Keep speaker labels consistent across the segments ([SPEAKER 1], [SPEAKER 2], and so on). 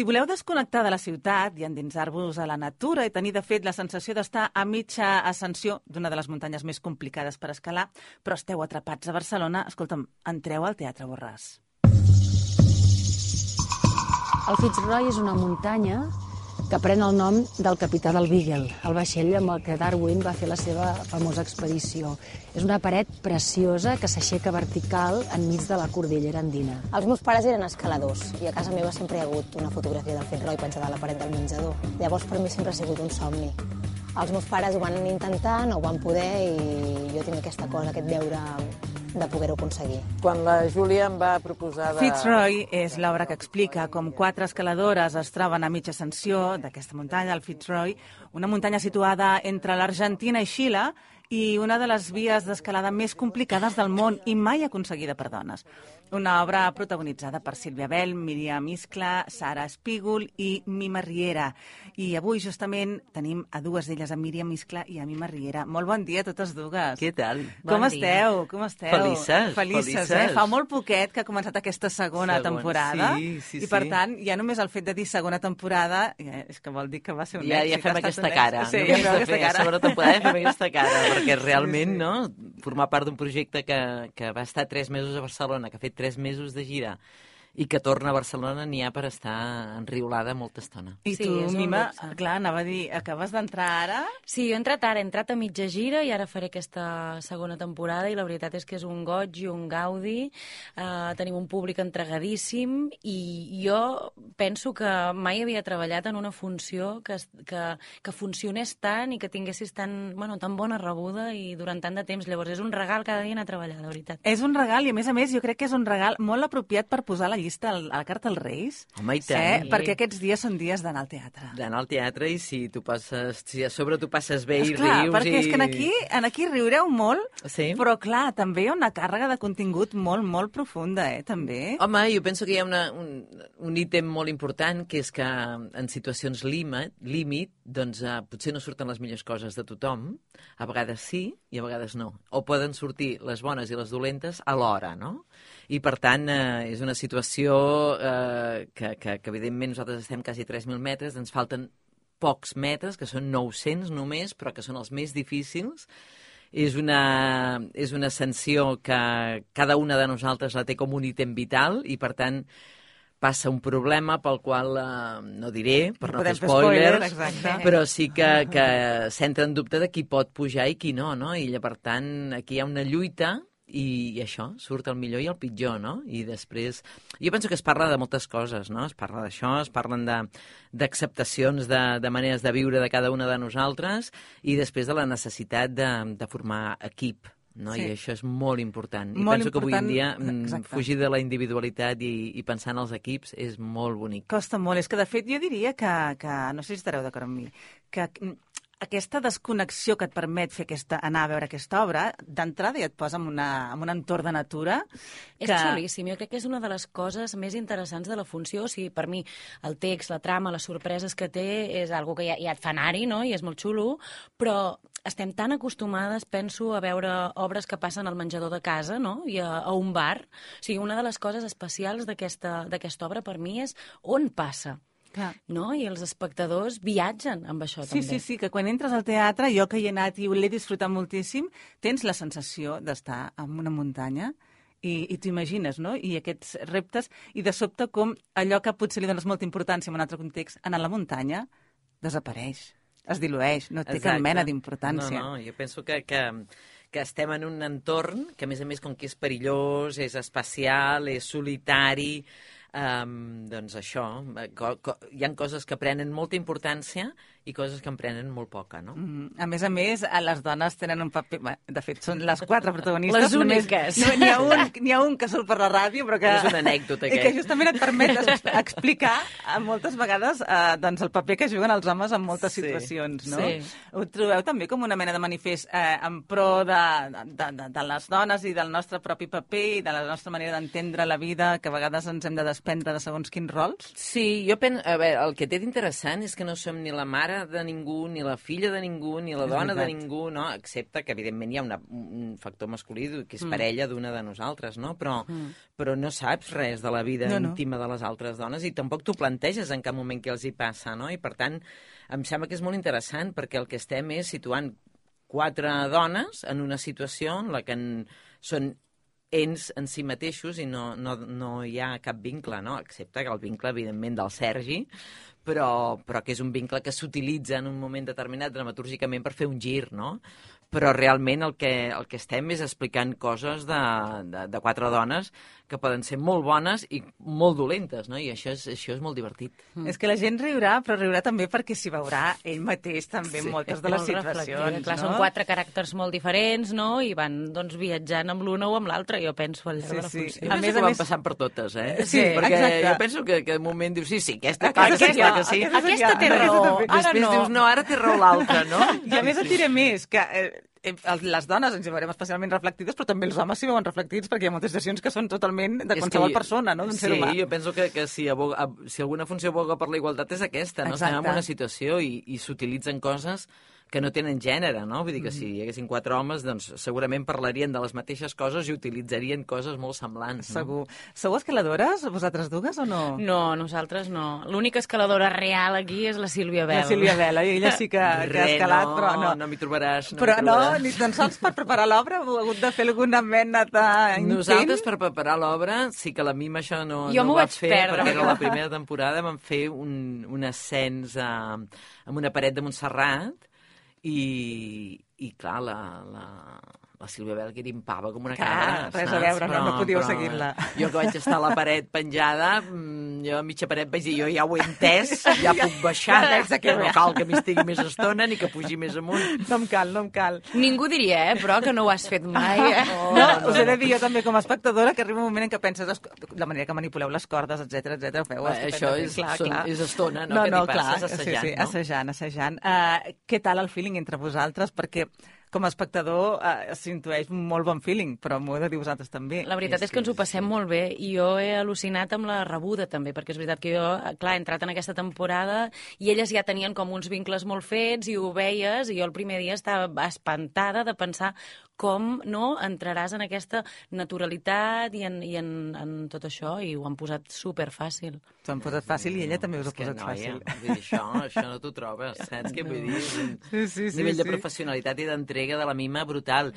[SPEAKER 1] Si voleu desconnectar de la ciutat i endinsar-vos a la natura i tenir, de fet, la sensació d'estar a mitja ascensió d'una de les muntanyes més complicades per escalar, però esteu atrapats a Barcelona, escolta'm, entreu al Teatre Borràs.
[SPEAKER 2] El Fitzroy és una muntanya que pren el nom del capità del Beagle, el vaixell amb el que Darwin va fer la seva famosa expedició. És una paret preciosa que s'aixeca vertical enmig de la cordillera andina.
[SPEAKER 3] Els meus pares eren escaladors i a casa meva sempre hi ha hagut una fotografia del Fitzroy penjada a la paret del menjador. Llavors per mi sempre ha sigut un somni. Els meus pares ho van intentar, no ho van poder i jo tinc aquesta cosa, aquest deure de poder-ho aconseguir.
[SPEAKER 4] Quan la Júlia em va proposar de...
[SPEAKER 1] Fitzroy és l'obra que explica com quatre escaladores es troben a mitja ascensió d'aquesta muntanya, el Fitzroy, una muntanya situada entre l'Argentina i Xile i una de les vies d'escalada més complicades del món i mai aconseguida per dones. Una obra protagonitzada per Sílvia Bell, Míriam Iscla, Sara Espígol i Mima Riera. I avui, justament, tenim a dues d'elles, a Míriam Iscla i a Mima Riera. Molt bon dia a totes dues.
[SPEAKER 5] Què tal?
[SPEAKER 1] Com
[SPEAKER 2] Bon
[SPEAKER 1] esteu? Com esteu?
[SPEAKER 5] Felices,
[SPEAKER 1] Felices,
[SPEAKER 5] felices.
[SPEAKER 1] eh? Fa molt poquet que ha començat aquesta segona,
[SPEAKER 5] Segona,
[SPEAKER 1] temporada.
[SPEAKER 5] sí, sí,
[SPEAKER 1] I, per
[SPEAKER 5] sí.
[SPEAKER 1] tant, ja només el fet de dir segona temporada eh, és que vol dir que va ser un
[SPEAKER 5] Ja,
[SPEAKER 1] èxit.
[SPEAKER 5] ja fem aquesta cara.
[SPEAKER 1] Sí, ja fem aquesta cara.
[SPEAKER 5] segona temporada ja fem aquesta cara, perquè realment, no?, formar part d'un projecte que, que va estar tres mesos a Barcelona, que ha fet tres mesos de gira, i que torna a Barcelona n'hi ha per estar enriolada molta estona.
[SPEAKER 1] I
[SPEAKER 2] Sí,
[SPEAKER 1] tu,
[SPEAKER 2] un
[SPEAKER 1] Mima,
[SPEAKER 2] luxe.
[SPEAKER 1] clar, anava a dir, acabes d'entrar ara...
[SPEAKER 2] Sí, jo he entrat ara, he entrat a mitja gira i ara faré aquesta segona temporada i la veritat és que és un goig i un gaudi. Uh, tenim un públic entregadíssim i jo penso que mai havia treballat en una funció que, que, que funcionés tant i que tinguessis tan, bueno, tan bona rebuda i durant tant de temps. Llavors és un regal cada dia anar a treballar, de veritat.
[SPEAKER 1] És un regal i, a més a més, jo crec que és un regal molt apropiat per posar a la llista al- a la carta als Reis.
[SPEAKER 5] Home, i tant.
[SPEAKER 1] Eh?
[SPEAKER 5] Sí.
[SPEAKER 1] Perquè aquests dies són dies d'anar al teatre.
[SPEAKER 5] D'anar al teatre i si tu passes, si a sobre tu passes bé i
[SPEAKER 1] Esclar,
[SPEAKER 5] rius
[SPEAKER 1] perquè
[SPEAKER 5] i...
[SPEAKER 1] és que en aquí, en aquí riureu molt,
[SPEAKER 5] Sí.
[SPEAKER 1] però clar, també hi ha una càrrega de contingut molt, molt profunda, eh, també.
[SPEAKER 5] Home, jo penso que hi ha una, un, un ítem molt important, que és que en situacions límit, límit doncs eh, potser no surten les millors coses de tothom, a vegades sí i a vegades no. O poden sortir les bones i les dolentes alhora, no? I per tant eh, és una situació eh, que, que, que evidentment nosaltres estem quasi 3.000 metres, ens falten pocs metres, que són 900 només, però que són els més difícils, és una, és una ascensió que cada una de nosaltres la té com un ítem vital i, per tant, passa un problema pel qual, eh, no diré, per
[SPEAKER 1] No
[SPEAKER 5] no, fer
[SPEAKER 1] podem fer spoiler,
[SPEAKER 5] spoilers,
[SPEAKER 1] exacte.
[SPEAKER 5] però sí que, que s'entra en dubte de qui pot pujar i qui no, no? I, per tant, aquí hi ha una lluita i, i això, surt el millor i el pitjor, no? I després... Jo penso que es parla de moltes coses, no? Es parla d'això, es parlen de- d'acceptacions de, de maneres de viure de cada una de nosaltres i després de la necessitat de, de formar equip, no?
[SPEAKER 1] Sí.
[SPEAKER 5] I això és molt important. I
[SPEAKER 1] Molt
[SPEAKER 5] penso que avui en
[SPEAKER 1] important,
[SPEAKER 5] dia mm,
[SPEAKER 1] exacte.
[SPEAKER 5] fugir de la individualitat i, i pensar en els equips és molt bonic.
[SPEAKER 1] Costa molt. És que, de fet, jo diria que, que no sé si estareu d'acord amb mi, que mm, aquesta desconnexió que et permet fer aquesta, anar a veure aquesta obra, d'entrada ja et posa en, una, en un entorn de natura
[SPEAKER 2] És xulíssim, jo crec que és una de les coses més interessants de la funció, o sigui, per mi el text, la trama, les sorpreses que té és algo que ja, ja et fa anar-hi, no?, i és molt xulo, però estem tan acostumades, penso, a veure obres que passen al menjador de casa, no?, i a, a un bar. O sigui, una de les coses especials d'aquesta obra per mi és on passa,
[SPEAKER 1] Clar.
[SPEAKER 2] no?, i els espectadors viatgen amb això,
[SPEAKER 1] Sí,
[SPEAKER 2] també.
[SPEAKER 1] sí, sí, que quan entres al teatre, jo que hi he anat i l'he disfrutat moltíssim, tens la sensació d'estar en una muntanya i, i t'ho imagines, no? I aquests reptes, i de sobte com allò que potser li dones molta importància en un altre context, en la muntanya, desapareix, es dilueix, no té cap
[SPEAKER 5] Exacte.
[SPEAKER 1] mena d'importància.
[SPEAKER 5] No, no, jo penso que, que, que estem en un entorn que, a més a més, com que és perillós, és especial, és solitari, um, doncs això, eh, co, co, hi han coses que prenen molta importància i coses que en prenen molt poca, no?
[SPEAKER 1] Mm, A més a més, a les dones tenen un paper... bé, De fet, són les quatre protagonistes.
[SPEAKER 2] Les
[SPEAKER 1] només-
[SPEAKER 2] úniques.
[SPEAKER 1] No, N'hi ha, un, n'hi ha un que surt per la ràdio, però que...
[SPEAKER 5] És una anècdota,
[SPEAKER 1] I que
[SPEAKER 5] aquest.
[SPEAKER 1] justament et permet ex- explicar eh, moltes vegades eh, doncs, el paper que juguen els homes en moltes
[SPEAKER 5] Sí.
[SPEAKER 1] situacions, no?
[SPEAKER 2] Sí.
[SPEAKER 1] Ho trobeu també com una mena de manifest eh, en pro de, de, de, de les dones i del nostre propi paper i de la nostra manera d'entendre la vida, que a vegades ens hem de desprendre de segons quins rols?
[SPEAKER 5] Sí, jo penso... A veure, el que té d'interessant és que no som ni la mare de ningú, ni la filla de ningú, ni la
[SPEAKER 1] És
[SPEAKER 5] dona de
[SPEAKER 1] veritat.
[SPEAKER 5] ningú, no? Excepte que, evidentment, hi ha una, un factor masculí que és parella d'una de nosaltres, no? Però, però no saps res de la vida
[SPEAKER 1] No, no.
[SPEAKER 5] íntima de les altres dones i tampoc t'ho planteges en cap moment què els hi passa, no? I, per tant, em sembla que és molt interessant perquè el que estem és situant quatre dones en una situació en la que en, són ells en si mateixos i no, no, no hi ha cap vincle, no? excepte que el vincle, evidentment, del Sergi, però, però que és un vincle que s'utilitza en un moment determinat dramatúrgicament per fer un gir, no? Però realment el que, el que estem és explicant coses de, de, de quatre dones que poden ser molt bones i molt dolentes, no? I això és, això és molt divertit.
[SPEAKER 1] Mm. És que la gent riurà, però riurà també perquè s'hi veurà ell mateix també en moltes de les situacions.
[SPEAKER 2] Clar,
[SPEAKER 1] no?
[SPEAKER 2] són quatre caràcters molt diferents, no?, i van doncs, viatjant amb l'una o amb l'altra, jo penso, al llarg
[SPEAKER 1] Sí,
[SPEAKER 2] de la
[SPEAKER 1] sí.
[SPEAKER 2] funció.
[SPEAKER 5] Jo
[SPEAKER 1] A
[SPEAKER 5] penso
[SPEAKER 1] més a
[SPEAKER 5] que van
[SPEAKER 1] més-
[SPEAKER 5] passant per totes, eh?
[SPEAKER 1] Sí,
[SPEAKER 5] perquè
[SPEAKER 1] exacte.
[SPEAKER 5] jo penso que, que de moment dius, sí, sí, aquesta,
[SPEAKER 1] Aquesta
[SPEAKER 5] aquesta,
[SPEAKER 1] sí que-
[SPEAKER 5] sí.
[SPEAKER 1] aquesta
[SPEAKER 2] Aquesta
[SPEAKER 1] que-
[SPEAKER 2] té
[SPEAKER 1] aquesta
[SPEAKER 2] raó,
[SPEAKER 1] també.
[SPEAKER 2] ara
[SPEAKER 5] Després
[SPEAKER 2] no.
[SPEAKER 5] dius, no, ara té raó l'altra, no?
[SPEAKER 1] I a més et diré més, que eh, eh, les dones ens hi veurem especialment reflectides, però també els homes s'hi veuen reflectits perquè hi ha moltes decisions que són totalment de
[SPEAKER 5] És
[SPEAKER 1] qualsevol
[SPEAKER 5] que jo-
[SPEAKER 1] persona, no?
[SPEAKER 5] sí,
[SPEAKER 1] ser humà.
[SPEAKER 5] jo penso que, que si, aboga, ab- si alguna funció aboga per la igualtat és aquesta, no?
[SPEAKER 1] Exacte.
[SPEAKER 5] Estem en una situació i, i s'utilitzen coses que no tenen gènere, no? Vull dir que si
[SPEAKER 1] Mm.
[SPEAKER 5] hi haguessin quatre homes, doncs segurament parlarien de les mateixes coses i utilitzarien coses molt semblants, no?
[SPEAKER 1] Segur. Sou escaladores, vosaltres dues, o no?
[SPEAKER 2] No, nosaltres no. L'única escaladora real aquí és la Sílvia Bel.
[SPEAKER 1] La Sílvia Vela, i ella sí que, que ha
[SPEAKER 5] Re,
[SPEAKER 1] escalat,
[SPEAKER 5] no,
[SPEAKER 1] però no.
[SPEAKER 5] No m'hi trobaràs. No
[SPEAKER 1] però no, ni tan sols per preparar l'obra heu hagut de fer alguna mena d'intent?
[SPEAKER 5] Nosaltres, per preparar l'obra, sí que la Mima això no,
[SPEAKER 2] Jo
[SPEAKER 5] no ho va
[SPEAKER 2] vaig
[SPEAKER 5] fer,
[SPEAKER 2] perdre.
[SPEAKER 5] perquè era la primera temporada, vam fer un, un ascens a, amb una paret de Montserrat i, i clar, la, la, la Sílvia Bel grimpava com una cabra.
[SPEAKER 1] res a
[SPEAKER 5] saps?
[SPEAKER 1] veure, no- no podíeu seguir-la.
[SPEAKER 5] Jo que vaig estar a la paret penjada, mm, jo a mitja paret vaig dir, jo ja ho he entès, ja puc baixar,
[SPEAKER 1] què
[SPEAKER 5] no cal que m'hi estigui més estona ni que pugi més amunt.
[SPEAKER 1] No em cal, no em cal.
[SPEAKER 2] Ningú diria, eh, però que no ho has fet mai. Eh?
[SPEAKER 1] Oh, no, us he de dir jo també com a espectadora que arriba un moment en què penses "Es- la manera que manipuleu les cordes, etc etc. ho feu
[SPEAKER 5] Bé, això és- són- és estona, no?
[SPEAKER 1] No,
[SPEAKER 5] Que
[SPEAKER 1] no, clar,
[SPEAKER 5] passes assajant,
[SPEAKER 1] sí, sí,
[SPEAKER 5] no?
[SPEAKER 1] assajant, assajant. Uh, què tal el feeling entre vosaltres? Perquè com a espectador uh, s'intueix un molt bon feeling, però m'ho heu de dir vosaltres també.
[SPEAKER 2] La veritat és que ens ho passem molt bé i jo he al·lucinat amb la rebuda també, perquè és veritat que jo, clar, he entrat en aquesta temporada i elles ja tenien com uns vincles molt fets i ho veies i jo el primer dia estava espantada de pensar com no entraràs en aquesta naturalitat i en, i en, en tot això i ho han posat superfàcil.
[SPEAKER 1] T'ho han posat fàcil i ella també us ha
[SPEAKER 5] que,
[SPEAKER 1] posat
[SPEAKER 5] noia,
[SPEAKER 1] fàcil.
[SPEAKER 5] Vull dir, això, això no t'ho trobes, saps què vull dir?
[SPEAKER 1] Sí, sí, sí,
[SPEAKER 5] nivell de
[SPEAKER 1] sí.
[SPEAKER 5] professionalitat i d'entrega de la mima brutal.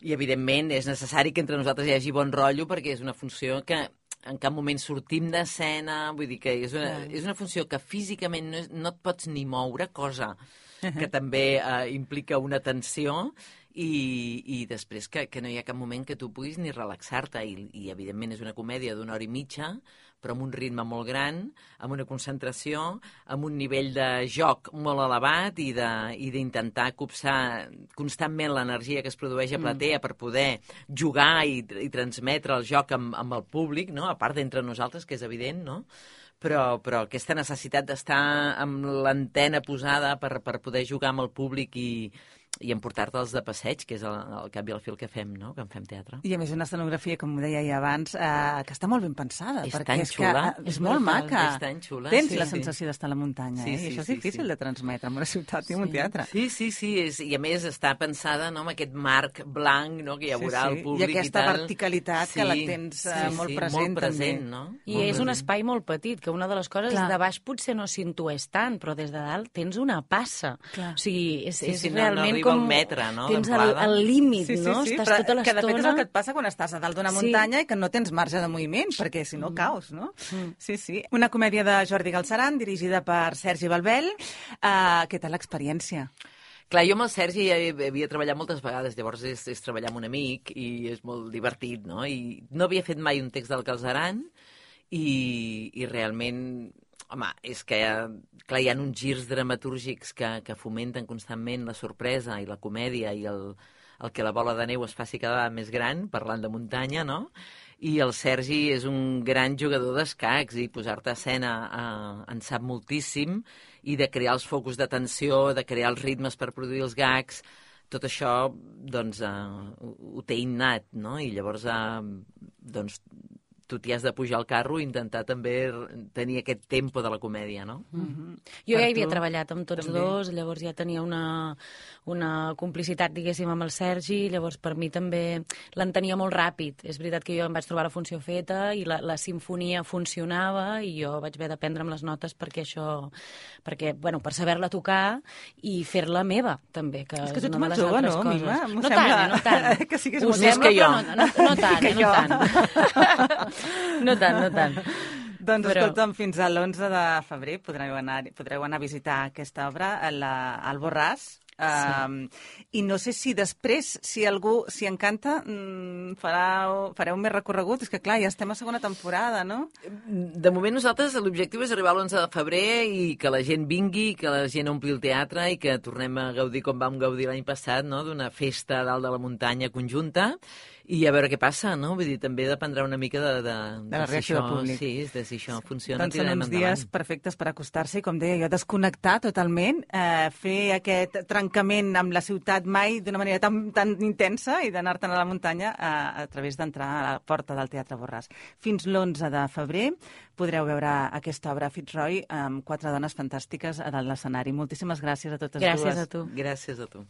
[SPEAKER 5] I, evidentment, és necessari que entre nosaltres hi hagi bon rotllo perquè és una funció que en cap moment sortim d'escena, vull dir que és una, és una funció que físicament no, és, no et pots ni moure, cosa que també eh, implica una tensió i, i després que, que no hi ha cap moment que tu puguis ni relaxar-te i, i evidentment és una comèdia d'una hora i mitja però amb un ritme molt gran, amb una concentració, amb un nivell de joc molt elevat i d'intentar copsar constantment l'energia que es produeix a platea per poder jugar i, i transmetre el joc amb, amb el públic, no? a part d'entre nosaltres, que és evident, no? però, però aquesta necessitat d'estar amb l'antena posada per, per poder jugar amb el públic i, i emportar-te'ls de passeig, que és el, el cap i el fil que fem, no? que en fem teatre.
[SPEAKER 1] I a més una escenografia, com deia ja abans, eh, que està molt ben pensada.
[SPEAKER 5] És
[SPEAKER 1] perquè
[SPEAKER 5] tan
[SPEAKER 1] és
[SPEAKER 5] xula.
[SPEAKER 1] Que, eh, és
[SPEAKER 2] És
[SPEAKER 1] molt
[SPEAKER 2] brutal,
[SPEAKER 1] maca.
[SPEAKER 5] és tan xula,
[SPEAKER 1] Tens
[SPEAKER 5] sí,
[SPEAKER 1] la
[SPEAKER 5] sí.
[SPEAKER 1] sensació d'estar a la muntanya,
[SPEAKER 5] Sí,
[SPEAKER 1] eh?
[SPEAKER 5] sí,
[SPEAKER 1] I això és
[SPEAKER 5] sí,
[SPEAKER 1] difícil
[SPEAKER 5] sí.
[SPEAKER 1] de transmetre en una ciutat i en un teatre.
[SPEAKER 5] Sí, sí, sí, és, i a més està pensada no, amb aquest marc blanc no, que hi
[SPEAKER 1] Sí,
[SPEAKER 5] haurà
[SPEAKER 1] sí.
[SPEAKER 5] al públic
[SPEAKER 1] I aquesta
[SPEAKER 5] tal.
[SPEAKER 1] verticalitat que la tens, eh, molt present,
[SPEAKER 5] molt present,
[SPEAKER 1] també.
[SPEAKER 5] no?
[SPEAKER 2] I
[SPEAKER 5] Molt
[SPEAKER 2] és un
[SPEAKER 5] present.
[SPEAKER 2] espai molt petit, que una de les coses
[SPEAKER 1] Clar.
[SPEAKER 2] de baix potser no s'intueix tant, però des de dalt tens una passa.
[SPEAKER 1] Clar.
[SPEAKER 2] O sigui, és,
[SPEAKER 5] Sí,
[SPEAKER 2] és
[SPEAKER 5] sí, no- no
[SPEAKER 2] realment
[SPEAKER 5] arriba
[SPEAKER 2] com...
[SPEAKER 5] metre, no,
[SPEAKER 2] Tens el, el límit,
[SPEAKER 1] Sí, sí,
[SPEAKER 2] no?
[SPEAKER 1] sí,
[SPEAKER 2] Estàs
[SPEAKER 1] però
[SPEAKER 2] tota
[SPEAKER 1] que de fet és el que et
[SPEAKER 2] l'estona...
[SPEAKER 1] passa quan estàs a dalt d'una
[SPEAKER 2] Sí.
[SPEAKER 1] muntanya i que no tens marge de moviment, perquè si no caus, no? Sí, sí. Una comèdia de Jordi Galceran, dirigida per Sergi Balbel. Uh, què tal l'experiència?
[SPEAKER 5] Clar, jo amb el Sergi ja he- havia treballat moltes vegades, llavors és, és treballar amb un amic i és molt divertit, no? I no havia fet mai un text del Calzaran i, i realment, home, és que clar, hi ha uns girs dramatúrgics que, que fomenten constantment la sorpresa i la comèdia i el, el que la bola de neu es faci cada vegada més gran, parlant de muntanya, no? I el Sergi és un gran jugador d'escacs i posar-te a escena eh, en sap moltíssim i de crear els focus de tensió, de crear els ritmes per produir els gags, tot això doncs, eh, ho té innat, no? I llavors eh, doncs, tu t'hi has de pujar al carro i intentar també tenir aquest tempo de la comèdia, no?
[SPEAKER 2] Mm -hmm. Jo
[SPEAKER 1] Per
[SPEAKER 2] ja hi havia
[SPEAKER 1] tu,
[SPEAKER 2] treballat amb tots
[SPEAKER 1] també.
[SPEAKER 2] dos, llavors ja tenia una, una complicitat, diguéssim, amb el Sergi, llavors per mi també l'entenia molt ràpid. És veritat que jo em vaig trobar la funció feta i la, la sinfonia funcionava i jo vaig haver d'aprendre amb les notes perquè això, perquè, bueno, per saber-la tocar i fer-la meva, també, que
[SPEAKER 1] És que ets
[SPEAKER 2] una de les
[SPEAKER 1] jove,
[SPEAKER 2] altres
[SPEAKER 1] no,
[SPEAKER 2] coses.
[SPEAKER 1] Mima?
[SPEAKER 2] No
[SPEAKER 1] sembla
[SPEAKER 2] tant, eh, no tant.
[SPEAKER 1] que siguis
[SPEAKER 2] Ho
[SPEAKER 1] molt
[SPEAKER 2] sembla,
[SPEAKER 5] jove.
[SPEAKER 2] però no, no, no tant,
[SPEAKER 1] Que
[SPEAKER 2] eh, no
[SPEAKER 1] jo.
[SPEAKER 2] tant. No tant, no tant.
[SPEAKER 1] Doncs
[SPEAKER 2] Però-
[SPEAKER 1] escolta'm, fins a l'11 de febrer podreu anar, podreu anar a visitar aquesta obra a la, al Borràs. Um, I no sé si després, si algú s'hi encanta, mm, farà, fareu més recorregut. És que, clar, ja estem a segona temporada, no?
[SPEAKER 5] De moment nosaltres l'objectiu és arribar a l'11 de febrer i que la gent vingui, que la gent ompli el teatre i que tornem a gaudir com vam gaudir l'any passat, no? d'una festa a dalt de la muntanya conjunta i a veure què passa, no? Vull dir, també dependrà una mica de, de,
[SPEAKER 1] De la
[SPEAKER 5] si
[SPEAKER 1] reacció
[SPEAKER 5] això,
[SPEAKER 1] del públic.
[SPEAKER 5] Sí, de si això funciona,
[SPEAKER 1] doncs són uns
[SPEAKER 5] endavant.
[SPEAKER 1] dies perfectes per acostar-se i, com deia jo, desconnectar totalment, eh, fer aquest trencament amb la ciutat mai d'una manera tan, tan intensa i d'anar-te'n a la muntanya a, a través d'entrar a la porta del Teatre Borràs. Fins l'11 de febrer podreu veure aquesta obra Fitzroy amb quatre dones fantàstiques a dalt l'escenari. Moltíssimes gràcies a totes
[SPEAKER 2] Gràcies
[SPEAKER 1] dues.
[SPEAKER 2] a tu.
[SPEAKER 5] Gràcies a tu.